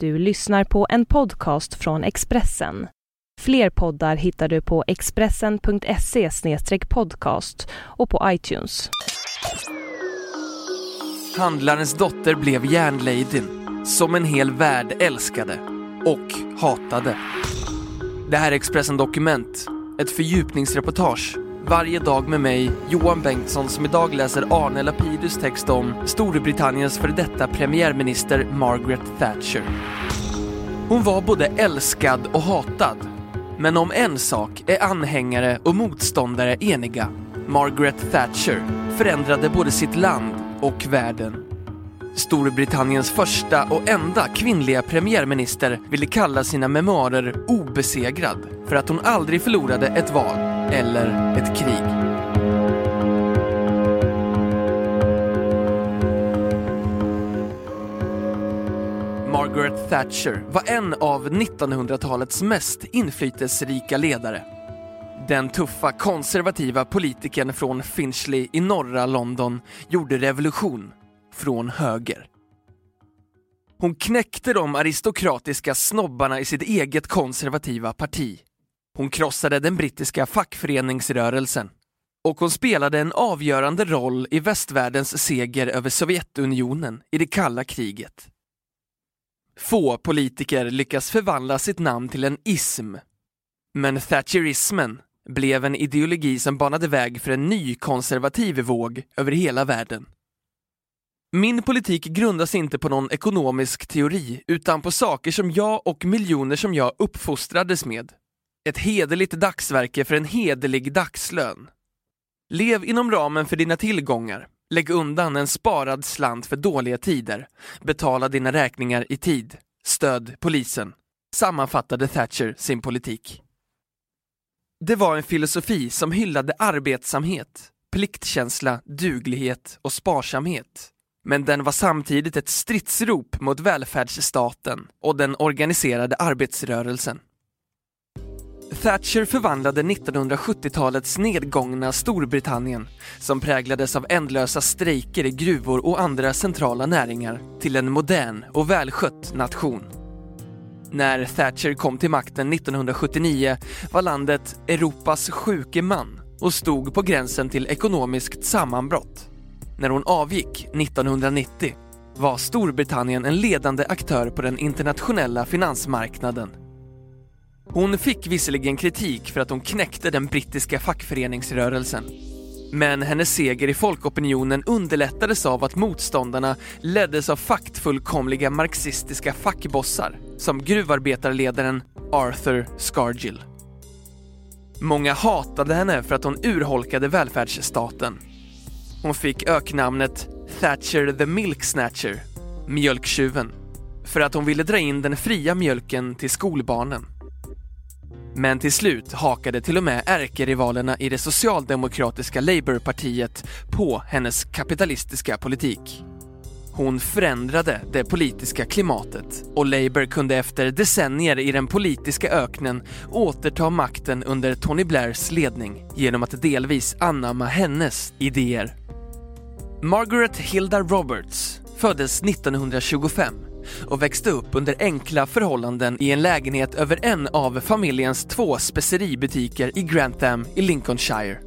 Du lyssnar på en podcast från Expressen. Fler poddar hittar du på expressen.se podcast och på iTunes. Handlarens dotter blev järnladyn, som en hel värld älskade och hatade. Det här är Expressen Dokument, ett fördjupningsreportage varje dag med mig, Johan Bengtsson, som idag läser Arne Lapidus text om Storbritanniens före detta premiärminister Margaret Thatcher. Hon var både älskad och hatad. Men om en sak är anhängare och motståndare eniga. Margaret Thatcher förändrade både sitt land och världen. Storbritanniens första och enda kvinnliga premiärminister ville kalla sina memoarer obesegrad för att hon aldrig förlorade ett val eller ett krig. Margaret Thatcher var en av 1900-talets mest inflytelserika ledare. Den tuffa konservativa politikern från Finchley i norra London gjorde revolution från höger. Hon knäckte de aristokratiska snobbarna i sitt eget konservativa parti. Hon krossade den brittiska fackföreningsrörelsen och hon spelade en avgörande roll i västvärldens seger över Sovjetunionen i det kalla kriget. Få politiker lyckas förvandla sitt namn till en ism. Men thatcherismen blev en ideologi som banade väg för en ny konservativ våg över hela världen. Min politik grundas inte på någon ekonomisk teori utan på saker som jag och miljoner som jag uppfostrades med. Ett hederligt dagsverke för en hederlig dagslön. Lev inom ramen för dina tillgångar. Lägg undan en sparad slant för dåliga tider. Betala dina räkningar i tid. Stöd polisen. Sammanfattade Thatcher sin politik. Det var en filosofi som hyllade arbetsamhet, pliktkänsla, duglighet och sparsamhet. Men den var samtidigt ett stridsrop mot välfärdsstaten och den organiserade arbetsrörelsen. Thatcher förvandlade 1970-talets nedgångna Storbritannien, som präglades av ändlösa strejker i gruvor och andra centrala näringar, till en modern och välskött nation. När Thatcher kom till makten 1979 var landet Europas sjuke man och stod på gränsen till ekonomiskt sammanbrott. När hon avgick 1990 var Storbritannien en ledande aktör på den internationella finansmarknaden hon fick visserligen kritik för att hon knäckte den brittiska fackföreningsrörelsen. Men hennes seger i folkopinionen underlättades av att motståndarna leddes av faktfullkomliga marxistiska fackbossar som gruvarbetarledaren Arthur Scargill. Många hatade henne för att hon urholkade välfärdsstaten. Hon fick öknamnet Thatcher the Milk Snatcher, mjölktjuven, för att hon ville dra in den fria mjölken till skolbarnen. Men till slut hakade till och med ärkerivalerna i det socialdemokratiska Labourpartiet på hennes kapitalistiska politik. Hon förändrade det politiska klimatet och Labour kunde efter decennier i den politiska öknen återta makten under Tony Blairs ledning genom att delvis anamma hennes idéer. Margaret Hilda Roberts föddes 1925 och växte upp under enkla förhållanden i en lägenhet över en av familjens två speceributiker i Grantham i Lincolnshire.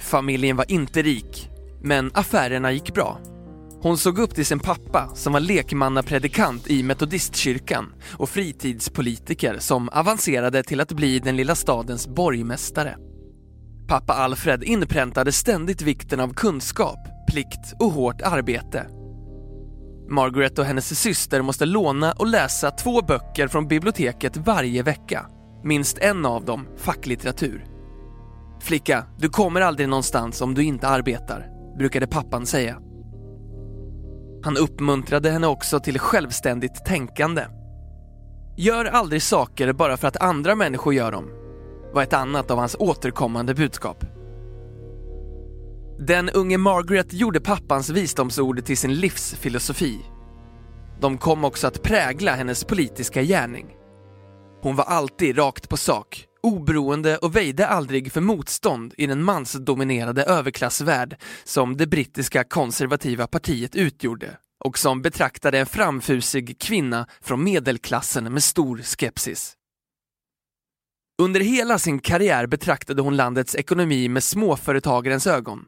Familjen var inte rik, men affärerna gick bra. Hon såg upp till sin pappa som var lekmannapredikant i metodistkyrkan och fritidspolitiker som avancerade till att bli den lilla stadens borgmästare. Pappa Alfred inpräntade ständigt vikten av kunskap, plikt och hårt arbete Margaret och hennes syster måste låna och läsa två böcker från biblioteket varje vecka. Minst en av dem facklitteratur. Flicka, du kommer aldrig någonstans om du inte arbetar, brukade pappan säga. Han uppmuntrade henne också till självständigt tänkande. Gör aldrig saker bara för att andra människor gör dem, var ett annat av hans återkommande budskap. Den unge Margaret gjorde pappans visdomsord till sin livsfilosofi. De kom också att prägla hennes politiska gärning. Hon var alltid rakt på sak, oberoende och väjde aldrig för motstånd i den mansdominerade överklassvärld som det brittiska konservativa partiet utgjorde och som betraktade en framfusig kvinna från medelklassen med stor skepsis. Under hela sin karriär betraktade hon landets ekonomi med småföretagarens ögon.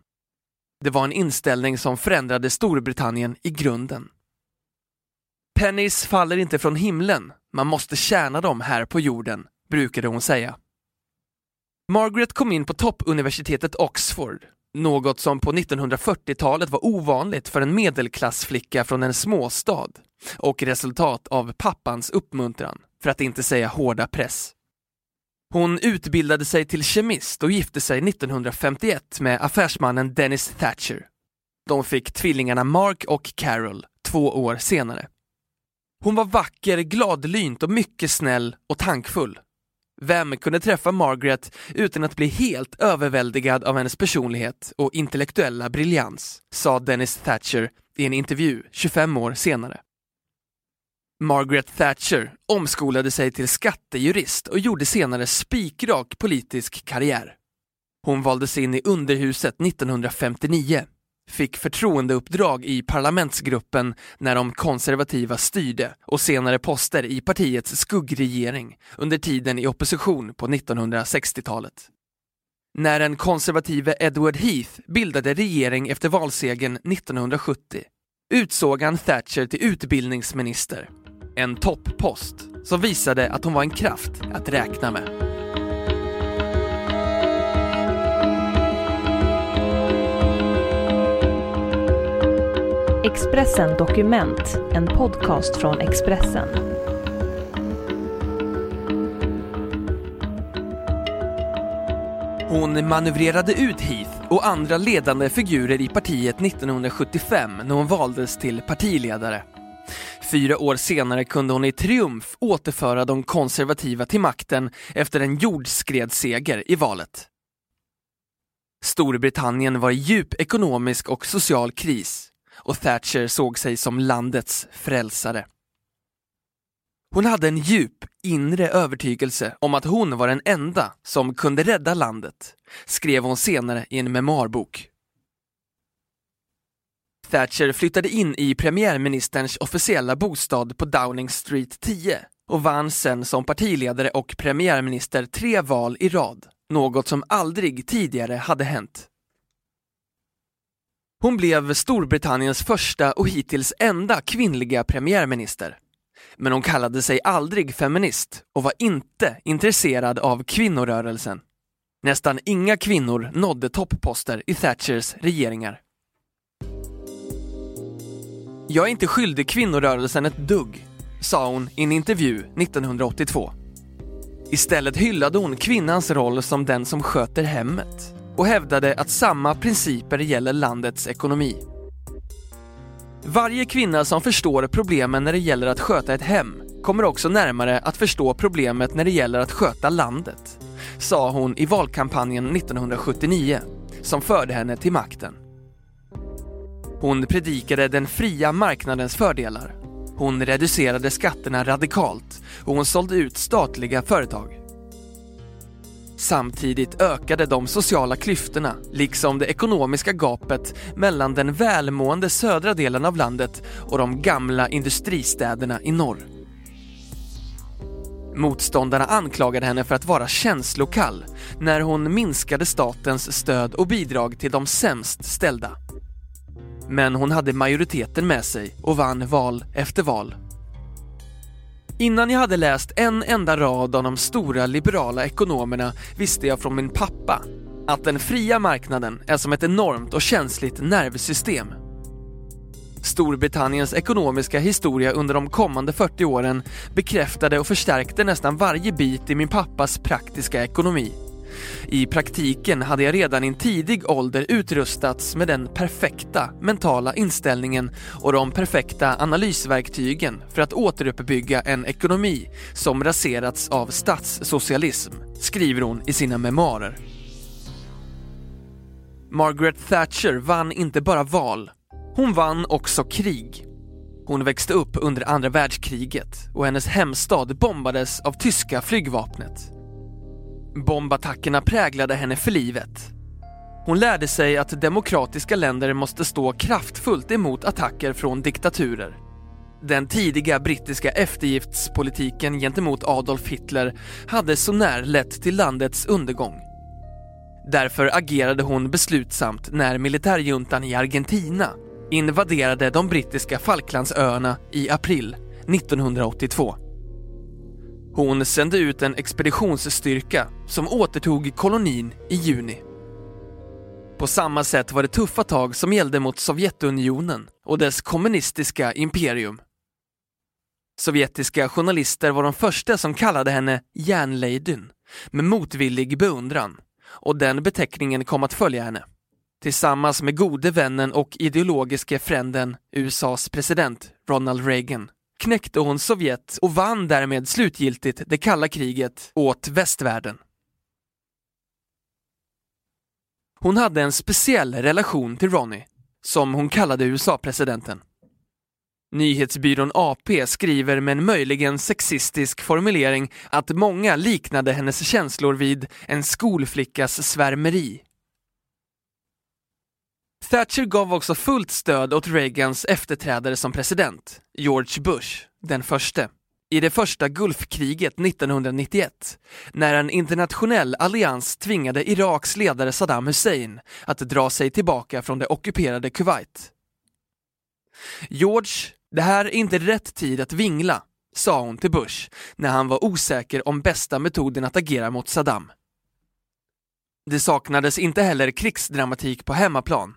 Det var en inställning som förändrade Storbritannien i grunden. Pennies faller inte från himlen, man måste tjäna dem här på jorden, brukade hon säga. Margaret kom in på toppuniversitetet Oxford, något som på 1940-talet var ovanligt för en medelklassflicka från en småstad och resultat av pappans uppmuntran, för att inte säga hårda press. Hon utbildade sig till kemist och gifte sig 1951 med affärsmannen Dennis Thatcher. De fick tvillingarna Mark och Carol två år senare. Hon var vacker, gladlynt och mycket snäll och tankfull. Vem kunde träffa Margaret utan att bli helt överväldigad av hennes personlighet och intellektuella briljans, sa Dennis Thatcher i en intervju 25 år senare. Margaret Thatcher omskolade sig till skattejurist och gjorde senare spikrak politisk karriär. Hon valdes in i underhuset 1959, fick förtroendeuppdrag i parlamentsgruppen när de konservativa styrde och senare poster i partiets skuggregering under tiden i opposition på 1960-talet. När den konservative Edward Heath bildade regering efter valsegern 1970 utsåg han Thatcher till utbildningsminister en topppost som visade att hon var en kraft att räkna med. Expressen Dokument, en podcast från Expressen. Hon manövrerade ut Heath och andra ledande figurer i partiet 1975 när hon valdes till partiledare. Fyra år senare kunde hon i triumf återföra de konservativa till makten efter en jordskredsseger i valet. Storbritannien var i djup ekonomisk och social kris och Thatcher såg sig som landets frälsare. Hon hade en djup inre övertygelse om att hon var den enda som kunde rädda landet, skrev hon senare i en memoarbok. Thatcher flyttade in i premiärministerns officiella bostad på Downing Street 10 och vann sen som partiledare och premiärminister tre val i rad, något som aldrig tidigare hade hänt. Hon blev Storbritanniens första och hittills enda kvinnliga premiärminister. Men hon kallade sig aldrig feminist och var inte intresserad av kvinnorörelsen. Nästan inga kvinnor nådde toppposter i Thatchers regeringar. Jag är inte skyldig kvinnorörelsen ett dugg, sa hon i en intervju 1982. Istället hyllade hon kvinnans roll som den som sköter hemmet och hävdade att samma principer gäller landets ekonomi. Varje kvinna som förstår problemen när det gäller att sköta ett hem kommer också närmare att förstå problemet när det gäller att sköta landet, sa hon i valkampanjen 1979 som förde henne till makten. Hon predikade den fria marknadens fördelar. Hon reducerade skatterna radikalt och hon sålde ut statliga företag. Samtidigt ökade de sociala klyftorna, liksom det ekonomiska gapet mellan den välmående södra delen av landet och de gamla industristäderna i norr. Motståndarna anklagade henne för att vara känslokall när hon minskade statens stöd och bidrag till de sämst ställda. Men hon hade majoriteten med sig och vann val efter val. Innan jag hade läst en enda rad av de stora liberala ekonomerna visste jag från min pappa att den fria marknaden är som ett enormt och känsligt nervsystem. Storbritanniens ekonomiska historia under de kommande 40 åren bekräftade och förstärkte nästan varje bit i min pappas praktiska ekonomi. I praktiken hade jag redan i en tidig ålder utrustats med den perfekta mentala inställningen och de perfekta analysverktygen för att återuppbygga en ekonomi som raserats av statssocialism, skriver hon i sina memoarer. Margaret Thatcher vann inte bara val, hon vann också krig. Hon växte upp under andra världskriget och hennes hemstad bombades av tyska flygvapnet. Bombattackerna präglade henne för livet. Hon lärde sig att demokratiska länder måste stå kraftfullt emot attacker från diktaturer. Den tidiga brittiska eftergiftspolitiken gentemot Adolf Hitler hade så när lett till landets undergång. Därför agerade hon beslutsamt när militärjuntan i Argentina invaderade de brittiska Falklandsöarna i april 1982. Hon sände ut en expeditionsstyrka som återtog kolonin i juni. På samma sätt var det tuffa tag som gällde mot Sovjetunionen och dess kommunistiska imperium. Sovjetiska journalister var de första som kallade henne järnladyn med motvillig beundran och den beteckningen kom att följa henne. Tillsammans med gode vännen och ideologiske fränden USAs president Ronald Reagan knäckte hon Sovjet och vann därmed slutgiltigt det kalla kriget åt västvärlden. Hon hade en speciell relation till Ronnie, som hon kallade USA-presidenten. Nyhetsbyrån AP skriver med en möjligen sexistisk formulering att många liknade hennes känslor vid en skolflickas svärmeri. Thatcher gav också fullt stöd åt Reagans efterträdare som president, George Bush, den förste, i det första Gulfkriget 1991, när en internationell allians tvingade Iraks ledare Saddam Hussein att dra sig tillbaka från det ockuperade Kuwait. George, det här är inte rätt tid att vingla, sa hon till Bush när han var osäker om bästa metoden att agera mot Saddam. Det saknades inte heller krigsdramatik på hemmaplan.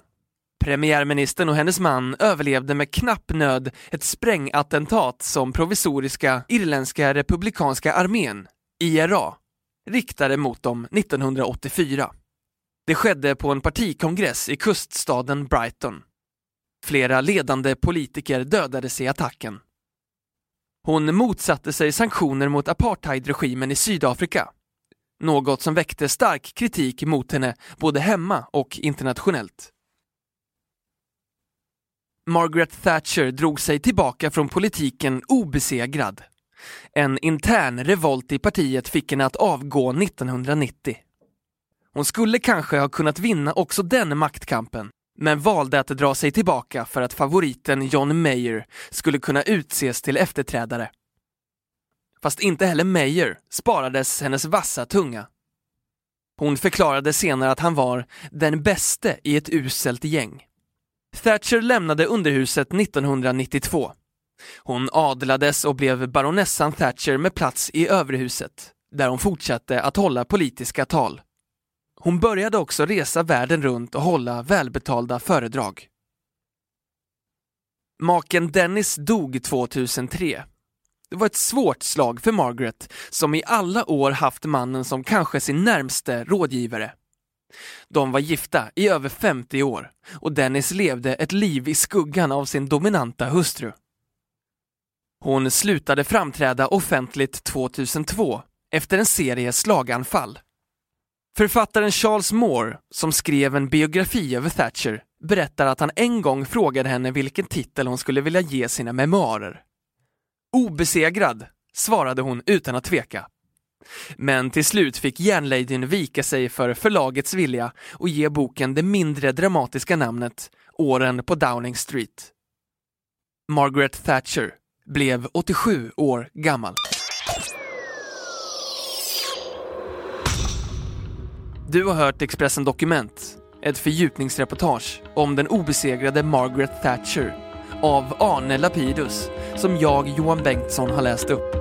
Premiärministern och hennes man överlevde med knapp nöd ett sprängattentat som provisoriska irländska republikanska armén, IRA, riktade mot dem 1984. Det skedde på en partikongress i kuststaden Brighton. Flera ledande politiker dödades i attacken. Hon motsatte sig sanktioner mot apartheidregimen i Sydafrika, något som väckte stark kritik mot henne både hemma och internationellt. Margaret Thatcher drog sig tillbaka från politiken obesegrad. En intern revolt i partiet fick henne att avgå 1990. Hon skulle kanske ha kunnat vinna också den maktkampen, men valde att dra sig tillbaka för att favoriten John Mayer skulle kunna utses till efterträdare. Fast inte heller Mayer sparades hennes vassa tunga. Hon förklarade senare att han var den bäste i ett uselt gäng. Thatcher lämnade underhuset 1992. Hon adlades och blev baronessan Thatcher med plats i överhuset, där hon fortsatte att hålla politiska tal. Hon började också resa världen runt och hålla välbetalda föredrag. Maken Dennis dog 2003. Det var ett svårt slag för Margaret, som i alla år haft mannen som kanske sin närmste rådgivare. De var gifta i över 50 år och Dennis levde ett liv i skuggan av sin dominanta hustru. Hon slutade framträda offentligt 2002 efter en serie slaganfall. Författaren Charles Moore, som skrev en biografi över Thatcher, berättar att han en gång frågade henne vilken titel hon skulle vilja ge sina memoarer. Obesegrad, svarade hon utan att tveka. Men till slut fick järnladyn vika sig för förlagets vilja och ge boken det mindre dramatiska namnet Åren på Downing Street. Margaret Thatcher blev 87 år gammal. Du har hört Expressen Dokument, ett fördjupningsreportage om den obesegrade Margaret Thatcher av Arne Lapidus, som jag, Johan Bengtsson, har läst upp.